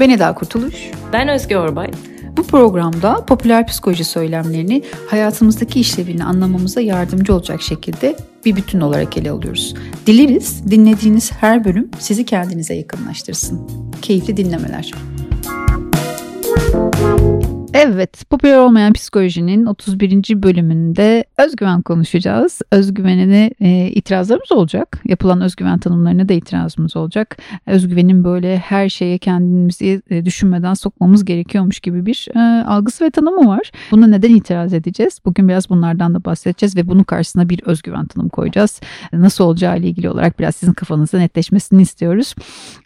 Ben Eda Kurtuluş. Ben Özge Orbay. Bu programda popüler psikoloji söylemlerini hayatımızdaki işlevini anlamamıza yardımcı olacak şekilde bir bütün olarak ele alıyoruz. Dileriz dinlediğiniz her bölüm sizi kendinize yakınlaştırsın. Keyifli dinlemeler. Evet, popüler olmayan psikolojinin 31. bölümünde özgüven konuşacağız. Özgüvenine e, itirazlarımız olacak. Yapılan özgüven tanımlarına da itirazımız olacak. Özgüvenin böyle her şeye kendimizi e, düşünmeden sokmamız gerekiyormuş gibi bir e, algısı ve tanımı var. Buna neden itiraz edeceğiz? Bugün biraz bunlardan da bahsedeceğiz ve bunun karşısına bir özgüven tanımı koyacağız. Nasıl olacağı ile ilgili olarak biraz sizin kafanızda netleşmesini istiyoruz.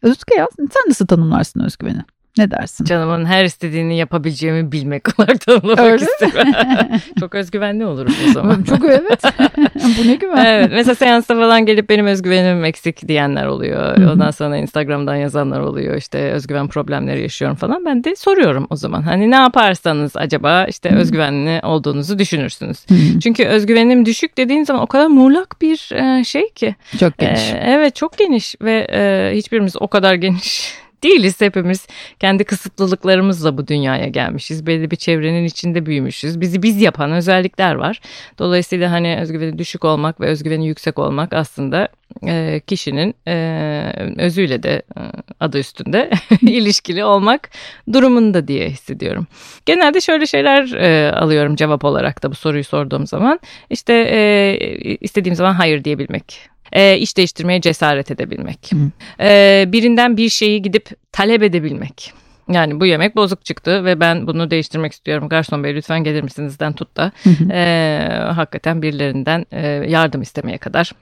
Özgür ya sen nasıl tanımlarsın özgüveni? Ne dersin? Canımın her istediğini yapabileceğimi bilmek olarak tanımlamak Öyle istiyorum. Çok özgüvenli olurum o zaman. Çok evet. Bu ne güven. Evet. Mesela seansta falan gelip benim özgüvenim eksik diyenler oluyor. Ondan sonra Instagram'dan yazanlar oluyor. İşte özgüven problemleri yaşıyorum falan. Ben de soruyorum o zaman. Hani ne yaparsanız acaba işte özgüvenli olduğunuzu düşünürsünüz. Çünkü özgüvenim düşük dediğin zaman o kadar muğlak bir e, şey ki. Çok geniş. Ee, evet çok geniş ve e, hiçbirimiz o kadar geniş değiliz hepimiz. Kendi kısıtlılıklarımızla bu dünyaya gelmişiz. Belli bir çevrenin içinde büyümüşüz. Bizi biz yapan özellikler var. Dolayısıyla hani özgüveni düşük olmak ve özgüveni yüksek olmak aslında e, kişinin e, özüyle de e, adı üstünde ilişkili olmak durumunda diye hissediyorum. Genelde şöyle şeyler alıyorum cevap olarak da bu soruyu sorduğum zaman. İşte istediğim zaman hayır diyebilmek e, iş değiştirmeye cesaret edebilmek. E, birinden bir şeyi gidip talep edebilmek. Yani bu yemek bozuk çıktı ve ben bunu değiştirmek istiyorum. Garson bey lütfen gelir misinizden tut da e, hakikaten birilerinden e, yardım istemeye kadar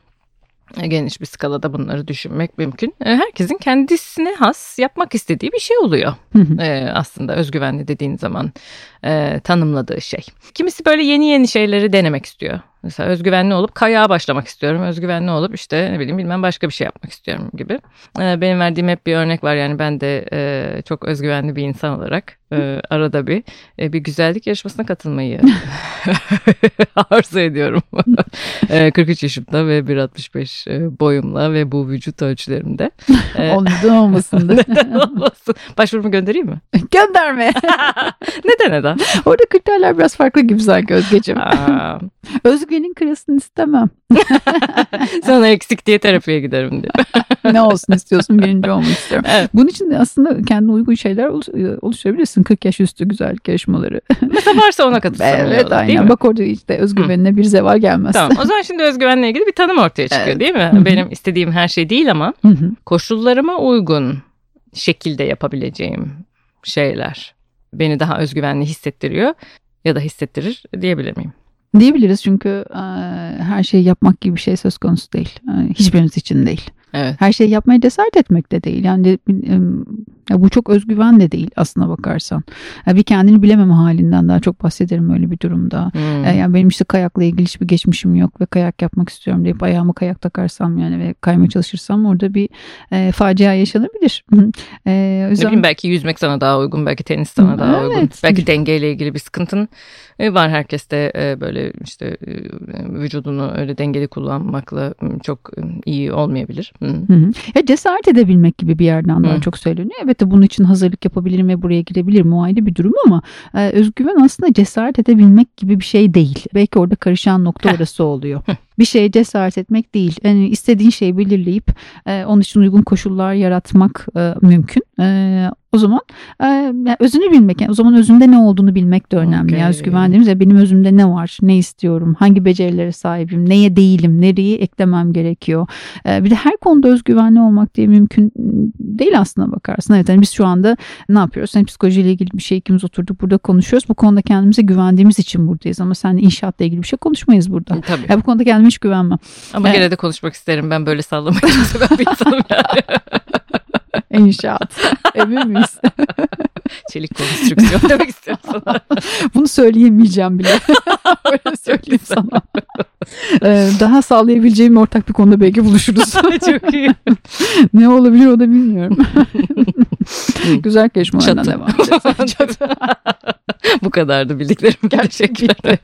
geniş bir skalada bunları düşünmek mümkün. E, herkesin kendisine has yapmak istediği bir şey oluyor. ee, aslında özgüvenli dediğin zaman e, tanımladığı şey. Kimisi böyle yeni yeni şeyleri denemek istiyor. Mesela özgüvenli olup kayağa başlamak istiyorum. Özgüvenli olup işte ne bileyim bilmem başka bir şey yapmak istiyorum gibi. Ee, benim verdiğim hep bir örnek var. Yani ben de e, çok özgüvenli bir insan olarak e, arada bir e, bir güzellik yarışmasına katılmayı arzu ediyorum. e, 43 yaşımda ve 1.65 e, boyumla ve bu vücut ölçülerimde. Neden olmasın? Neden olmasın? Başvurumu göndereyim mi? Gönderme. neden neden? Orada kriterler biraz farklı gibi sanki Özgeciğim. Özge'nin kırılsın istemem. Sana eksik diye terapiye giderim diye. ne olsun istiyorsun birinci olmak istiyorum. Evet. Bunun için aslında kendine uygun şeyler oluşturabilirsin. 40 yaş üstü güzellik yarışmaları. Mesela varsa ona katılsın. evet aynen. Bak orada işte özgüvenine Hı. bir zeval gelmez. Tamam o zaman şimdi özgüvenle ilgili bir tanım ortaya çıkıyor evet. değil mi? Hı-hı. Benim istediğim her şey değil ama Hı-hı. koşullarıma uygun şekilde yapabileceğim şeyler beni daha özgüvenli hissettiriyor ya da hissettirir diyebilir miyim? Diyebiliriz çünkü e, her şeyi yapmak gibi bir şey söz konusu değil. E, hiçbirimiz için değil. Evet. Her şeyi yapmaya cesaret etmek de değil. Yani de, ya bu çok özgüven de değil aslına bakarsan. Ya bir kendini bilememe halinden daha çok bahsederim öyle bir durumda. Hmm. Yani benim işte kayakla ilgili hiçbir geçmişim yok ve kayak yapmak istiyorum deyip ayağıma kayak takarsam yani ve kaymaya çalışırsam orada bir e, facia yaşanabilir. e, o yüzden... Ne bileyim belki yüzmek sana daha uygun, belki tenis sana daha evet. uygun. Belki dengeyle ilgili bir sıkıntın e, var herkeste e, böyle işte e, vücudunu öyle dengeli kullanmakla çok iyi olmayabilir. Hı. Hı Ya cesaret edebilmek gibi bir yerden daha Hı. çok söyleniyor. Evet de bunun için hazırlık yapabilirim ve buraya girebilirim. O ayrı bir durum ama e, özgüven aslında cesaret edebilmek gibi bir şey değil. Belki orada karışan nokta orası oluyor bir şeye cesaret etmek değil. Yani istediğin şeyi belirleyip e, onun için uygun koşullar yaratmak e, mümkün. E, o zaman e, yani özünü bilmek, yani o zaman özünde ne olduğunu bilmek de önemli. Okay. Yani özgüven dediğimiz ya benim özümde ne var, ne istiyorum, hangi becerilere sahibim, neye değilim, nereyi eklemem gerekiyor. E, bir de her konuda özgüvenli olmak diye mümkün değil aslında bakarsın. Evet yani biz şu anda ne yapıyoruz? Yani psikolojiyle ilgili bir şey ikimiz oturduk burada konuşuyoruz. Bu konuda kendimize güvendiğimiz için buradayız ama sen inşaatla ilgili bir şey konuşmayız burada. Tabii. Yani bu konuda kendime hiç güvenmem. Ama evet. gene de konuşmak isterim. Ben böyle sallamayı çok seven bir insanım yani. İnşaat. Emin miyiz? Çelik konstrüksiyon demek istiyorum sana. Bunu söyleyemeyeceğim bile. Öyle söyleyeyim sana. Ee, daha sağlayabileceğim ortak bir konuda belki buluşuruz. Çok iyi. ne olabilir o da bilmiyorum. Güzel keşmelerden devam edeceğiz. Bu kadardı bildiklerim gerçekten.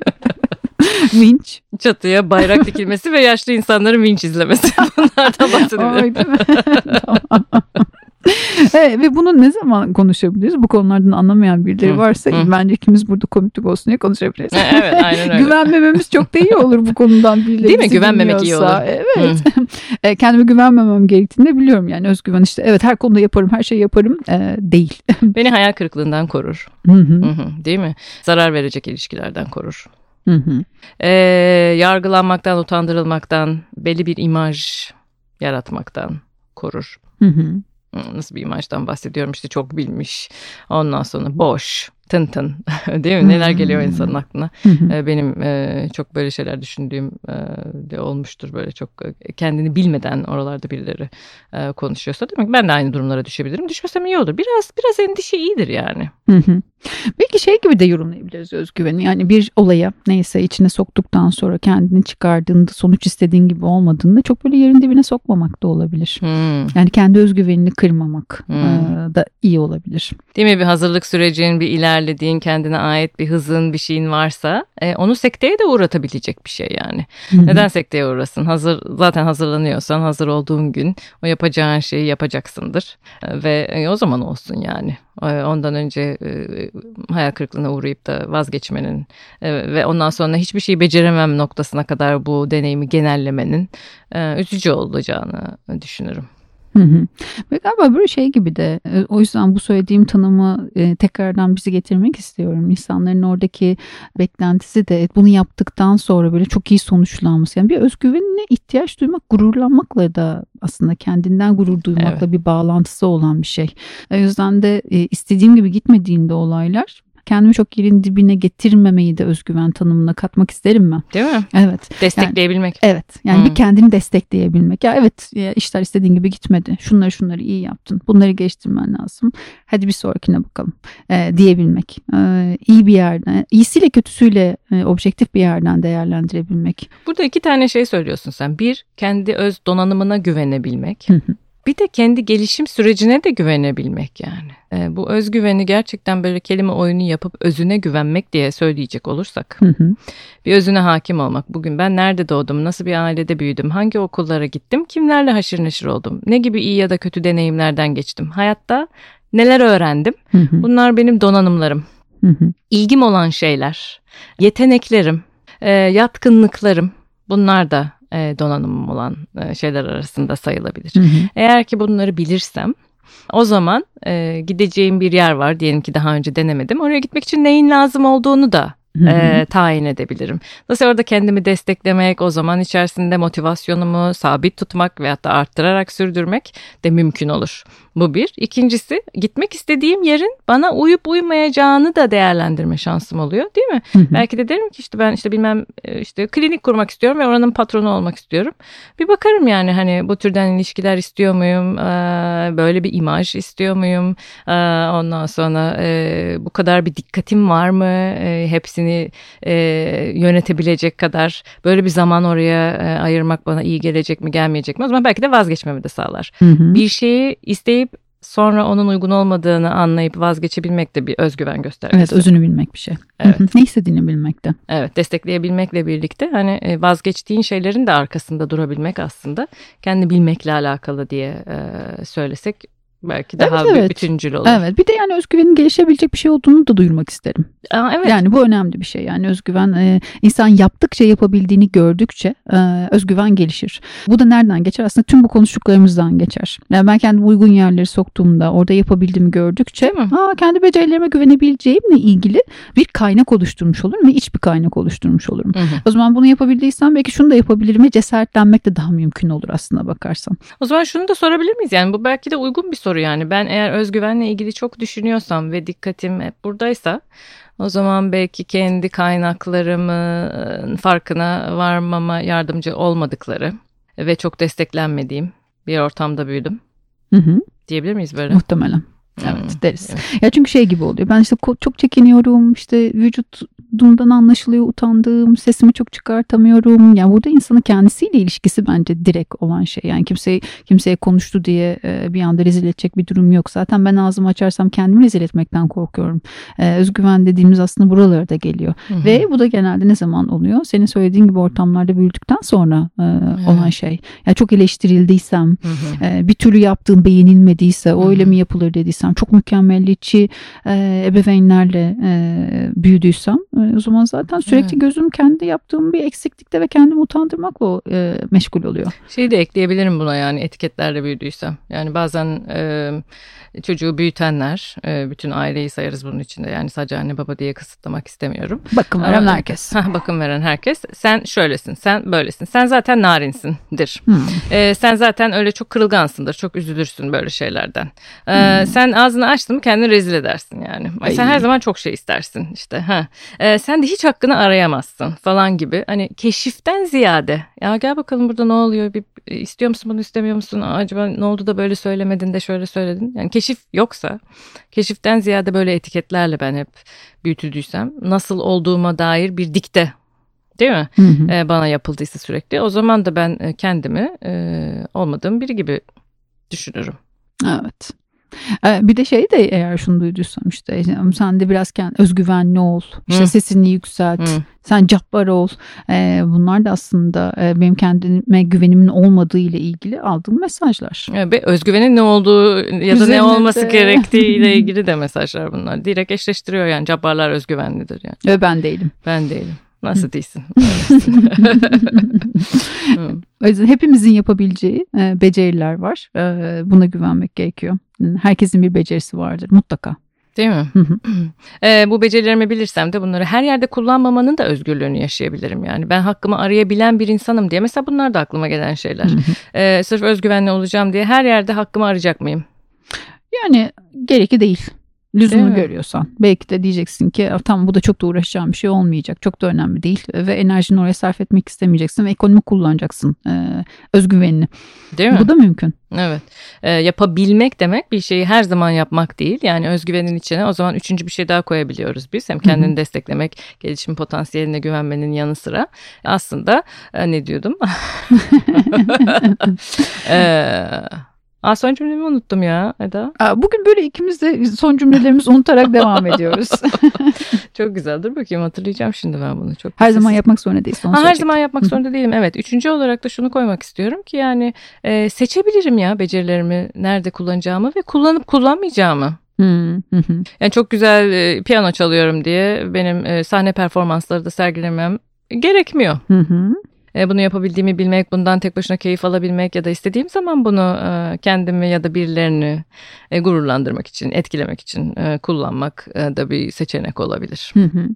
vinç. Çatıya bayrak dikilmesi ve yaşlı insanların vinç izlemesi. Bunlardan mi? tamam. evet, ve bunu ne zaman konuşabiliriz? Bu konulardan anlamayan birileri varsa hı. bence ikimiz burada komiklik olsun diye konuşabiliriz. evet aynen öyle. Güvenmememiz çok da iyi olur bu konudan birileri Değil mi? Güvenmemek iyi olur. Evet. E, kendime güvenmemem gerektiğini de biliyorum yani özgüven işte evet her konuda yaparım her şeyi yaparım e, değil. Beni hayal kırıklığından korur. Hı hı. Hı hı. Değil mi? Zarar verecek ilişkilerden korur. Hı hı. E, yargılanmaktan, utandırılmaktan, belli bir imaj yaratmaktan korur. Hı hı. Nasıl bir imajdan bahsediyorum işte çok bilmiş. Ondan sonra boş, tın tın değil mi? Neler geliyor insanın aklına. Ee, benim e, çok böyle şeyler düşündüğüm e, de olmuştur. Böyle çok e, kendini bilmeden oralarda birileri konuşuyorsa demek ben de aynı durumlara düşebilirim. Düşmesem iyi olur. Biraz biraz endişe iyidir yani. Belki şey gibi de yorumlayabiliriz özgüveni. Yani bir olaya neyse içine soktuktan sonra kendini çıkardığında sonuç istediğin gibi olmadığında çok böyle yerin dibine sokmamak da olabilir. Hmm. Yani kendi özgüvenini kırmamak hmm. da iyi olabilir. Değil mi? Bir hazırlık sürecinin bir iler ilerlediğin kendine ait bir hızın bir şeyin varsa e, onu sekteye de uğratabilecek bir şey yani. Hı-hı. Neden sekteye uğrasın? Hazır zaten hazırlanıyorsan hazır olduğun gün o yapacağın şeyi yapacaksındır e, ve e, o zaman olsun yani. E, ondan önce e, hayal kırıklığına uğrayıp da vazgeçmenin e, ve ondan sonra hiçbir şeyi beceremem noktasına kadar bu deneyimi genellemenin e, üzücü olacağını düşünürüm. Hı hı. Ve galiba böyle şey gibi de e, o yüzden bu söylediğim tanımı e, tekrardan bizi getirmek istiyorum. İnsanların oradaki beklentisi de bunu yaptıktan sonra böyle çok iyi sonuçlanması. Yani bir özgüvenine ihtiyaç duymak gururlanmakla da aslında kendinden gurur duymakla evet. bir bağlantısı olan bir şey. O yüzden de e, istediğim gibi gitmediğinde olaylar kendimi çok yerin dibine getirmemeyi de özgüven tanımına katmak isterim ben. Değil mi? Evet. Destekleyebilmek. Yani, evet. Yani hmm. bir kendini destekleyebilmek. Ya evet işler istediğin gibi gitmedi. Şunları şunları iyi yaptın. Bunları geliştirmen lazım. Hadi bir sonrakine bakalım e, diyebilmek. E, iyi bir yerden, iyisiyle kötüsüyle e, objektif bir yerden değerlendirebilmek. Burada iki tane şey söylüyorsun sen. Bir, kendi öz donanımına güvenebilmek. Bir de kendi gelişim sürecine de güvenebilmek yani. E, bu özgüveni gerçekten böyle kelime oyunu yapıp özüne güvenmek diye söyleyecek olursak. Hı hı. Bir özüne hakim olmak. Bugün ben nerede doğdum, nasıl bir ailede büyüdüm, hangi okullara gittim, kimlerle haşır neşir oldum, ne gibi iyi ya da kötü deneyimlerden geçtim. Hayatta neler öğrendim? Hı hı. Bunlar benim donanımlarım. Hı hı. İlgim olan şeyler, yeteneklerim, e, yatkınlıklarım. Bunlar da e, donanımım olan e, şeyler arasında sayılabilir. Hı hı. Eğer ki bunları bilirsem o zaman e, gideceğim bir yer var diyelim ki daha önce denemedim. Oraya gitmek için neyin lazım olduğunu da e, tayin edebilirim. Dolayısıyla orada kendimi desteklemek, o zaman içerisinde motivasyonumu sabit tutmak ve hatta arttırarak sürdürmek de mümkün olur. Bu bir. İkincisi gitmek istediğim yerin bana uyup uymayacağını da değerlendirme şansım oluyor değil mi? Hı hı. Belki de derim ki işte ben işte bilmem işte klinik kurmak istiyorum ve oranın patronu olmak istiyorum. Bir bakarım yani hani bu türden ilişkiler istiyor muyum? Böyle bir imaj istiyor muyum? Ondan sonra bu kadar bir dikkatim var mı? E, hepsini e, yönetebilecek kadar böyle bir zaman oraya e, ayırmak bana iyi gelecek mi gelmeyecek mi? O zaman belki de vazgeçmemi de sağlar. Hı hı. Bir şeyi isteyip sonra onun uygun olmadığını anlayıp vazgeçebilmek de bir özgüven göstergesi. Evet özünü bilmek bir şey. Evet. ne istediğini bilmek de. Evet destekleyebilmekle birlikte hani e, vazgeçtiğin şeylerin de arkasında durabilmek aslında kendi bilmekle alakalı diye e, söylesek belki daha evet, evet. bütüncül olur. Evet bir de yani özgüvenin gelişebilecek bir şey olduğunu da duyurmak isterim. Aa, evet. Yani bu önemli bir şey yani özgüven e, insan yaptıkça yapabildiğini gördükçe e, özgüven gelişir. Bu da nereden geçer? Aslında tüm bu konuştuklarımızdan geçer. Yani ben kendimi uygun yerleri soktuğumda orada yapabildiğimi gördükçe aa, kendi becerilerime güvenebileceğimle ilgili bir kaynak oluşturmuş olurum ve iç bir kaynak oluşturmuş olurum. Hı hı. O zaman bunu yapabildiysem belki şunu da yapabilirim ve cesaretlenmek de daha mümkün olur aslında bakarsan. O zaman şunu da sorabilir miyiz? Yani bu belki de uygun bir soru soru yani. Ben eğer özgüvenle ilgili çok düşünüyorsam ve dikkatim hep buradaysa o zaman belki kendi kaynaklarımın farkına varmama yardımcı olmadıkları ve çok desteklenmediğim bir ortamda büyüdüm. Hı hı. Diyebilir miyiz böyle? Muhtemelen. Evet hmm, deriz. Evet. Ya çünkü şey gibi oluyor. Ben işte çok çekiniyorum. işte vücut konuştuğumdan anlaşılıyor utandığım, sesimi çok çıkartamıyorum. Yani burada insanın kendisiyle ilişkisi bence direkt olan şey. Yani kimseye kimseye konuştu diye e, bir anda rezil edecek bir durum yok. Zaten ben ağzımı açarsam kendimi rezil etmekten korkuyorum. E, özgüven dediğimiz aslında buralara da geliyor. Hı hı. Ve bu da genelde ne zaman oluyor? Senin söylediğin gibi ortamlarda büyüdükten sonra e, olan şey. Yani çok eleştirildiysem, hı hı. Bir türlü yaptığım beğenilmediyse, o öyle mi yapılır dediysem, çok mükemmelliyetçi ebeveynlerle büyüdüysem e, o zaman zaten sürekli evet. gözüm kendi yaptığım bir eksiklikte ve kendimi utandırmakla e, meşgul oluyor. Şeyi de ekleyebilirim buna yani etiketlerle büyüdüysem. Yani bazen e, çocuğu büyütenler, e, bütün aileyi sayarız bunun içinde. Yani sadece anne baba diye kısıtlamak istemiyorum. Bakım veren herkes. Ha, bakım veren herkes. Sen şöylesin, sen böylesin. Sen zaten narinsindir. Hmm. E, sen zaten öyle çok kırılgansındır, çok üzülürsün böyle şeylerden. E, hmm. Sen ağzını açtın mı kendini rezil edersin yani. Ay. Sen her zaman çok şey istersin işte. Ha. E, sen de hiç hakkını arayamazsın falan gibi. Hani keşiften ziyade ya gel bakalım burada ne oluyor bir istiyor musun bunu istemiyor musun acaba ne oldu da böyle söylemedin de şöyle söyledin. Yani keşif yoksa keşiften ziyade böyle etiketlerle ben hep büyütüldüysem nasıl olduğuma dair bir dikte değil mi? Hı hı. Ee, bana yapıldıysa sürekli o zaman da ben kendimi e, olmadığım biri gibi düşünürüm. Evet. Ee, bir de şey de eğer şunu duyduysam işte sen de biraz kendi özgüvenli ol. İşte Hı. sesini yükselt. Hı. Sen cabbar ol. Ee, bunlar da aslında e, benim kendime güvenimin olmadığı ile ilgili aldığım mesajlar. Evet, özgüvenin ne olduğu ya da Üzerinde ne olması de. gerektiği ile ilgili de mesajlar bunlar. Direkt eşleştiriyor yani cabbarlar özgüvenlidir yani. Ve ben değilim. Ben değilim. Nasıl değilsin? o yüzden hepimizin yapabileceği e, beceriler var. E, buna güvenmek gerekiyor. Herkesin bir becerisi vardır mutlaka. Değil mi? e, bu becerilerimi bilirsem de bunları her yerde kullanmamanın da özgürlüğünü yaşayabilirim. Yani ben hakkımı arayabilen bir insanım diye. Mesela bunlar da aklıma gelen şeyler. e, sırf özgüvenli olacağım diye her yerde hakkımı arayacak mıyım? Yani gerekli değil lüzumu görüyorsan belki de diyeceksin ki tam bu da çok da uğraşacağım bir şey olmayacak çok da önemli değil ve enerjini oraya sarf etmek istemeyeceksin ve ekonomi kullanacaksın e, özgüvenini. Değil mi? Bu da mümkün. Evet e, yapabilmek demek bir şeyi her zaman yapmak değil yani özgüvenin içine o zaman üçüncü bir şey daha koyabiliyoruz biz hem kendini Hı-hı. desteklemek gelişim potansiyeline güvenmenin yanı sıra aslında e, ne diyordum? Eee Aa, son cümlemi unuttum ya Eda. Aa, bugün böyle ikimiz de son cümlelerimizi unutarak devam ediyoruz. Çok güzel. Dur bakayım hatırlayacağım şimdi ben bunu. Çok her zaman yapmak zorunda değilsin. Ha, her zaman yapmak zorunda değilim. Evet. Üçüncü olarak da şunu koymak istiyorum ki yani e, seçebilirim ya becerilerimi nerede kullanacağımı ve kullanıp kullanmayacağımı. yani çok güzel e, piyano çalıyorum diye benim e, sahne performansları da sergilemem gerekmiyor. Hı hı. E, bunu yapabildiğimi bilmek, bundan tek başına keyif alabilmek ya da istediğim zaman bunu e, kendimi ya da birilerini e, gururlandırmak için, etkilemek için kullanmak da bir seçenek olabilir. Hı hı.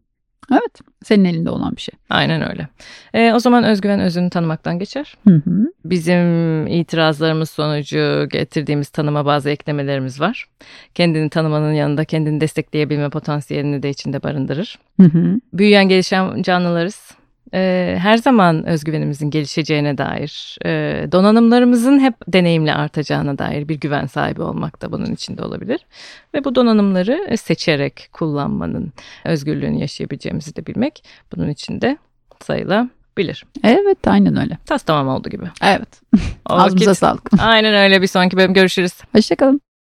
Evet, senin elinde olan bir şey. Aynen öyle. E, o zaman özgüven özünü tanımaktan geçer. Hı hı. Bizim itirazlarımız sonucu getirdiğimiz tanıma bazı eklemelerimiz var. Kendini tanımanın yanında kendini destekleyebilme potansiyelini de içinde barındırır. Hı hı. Büyüyen gelişen canlılarız e, her zaman özgüvenimizin gelişeceğine dair, e, donanımlarımızın hep deneyimle artacağına dair bir güven sahibi olmak da bunun içinde olabilir. Ve bu donanımları seçerek kullanmanın özgürlüğünü yaşayabileceğimizi de bilmek bunun içinde sayılabilir. Evet aynen öyle. Tas tamam oldu gibi. Evet. Ağzımıza sağlık. Aynen öyle bir sonraki bölüm görüşürüz. Hoşçakalın.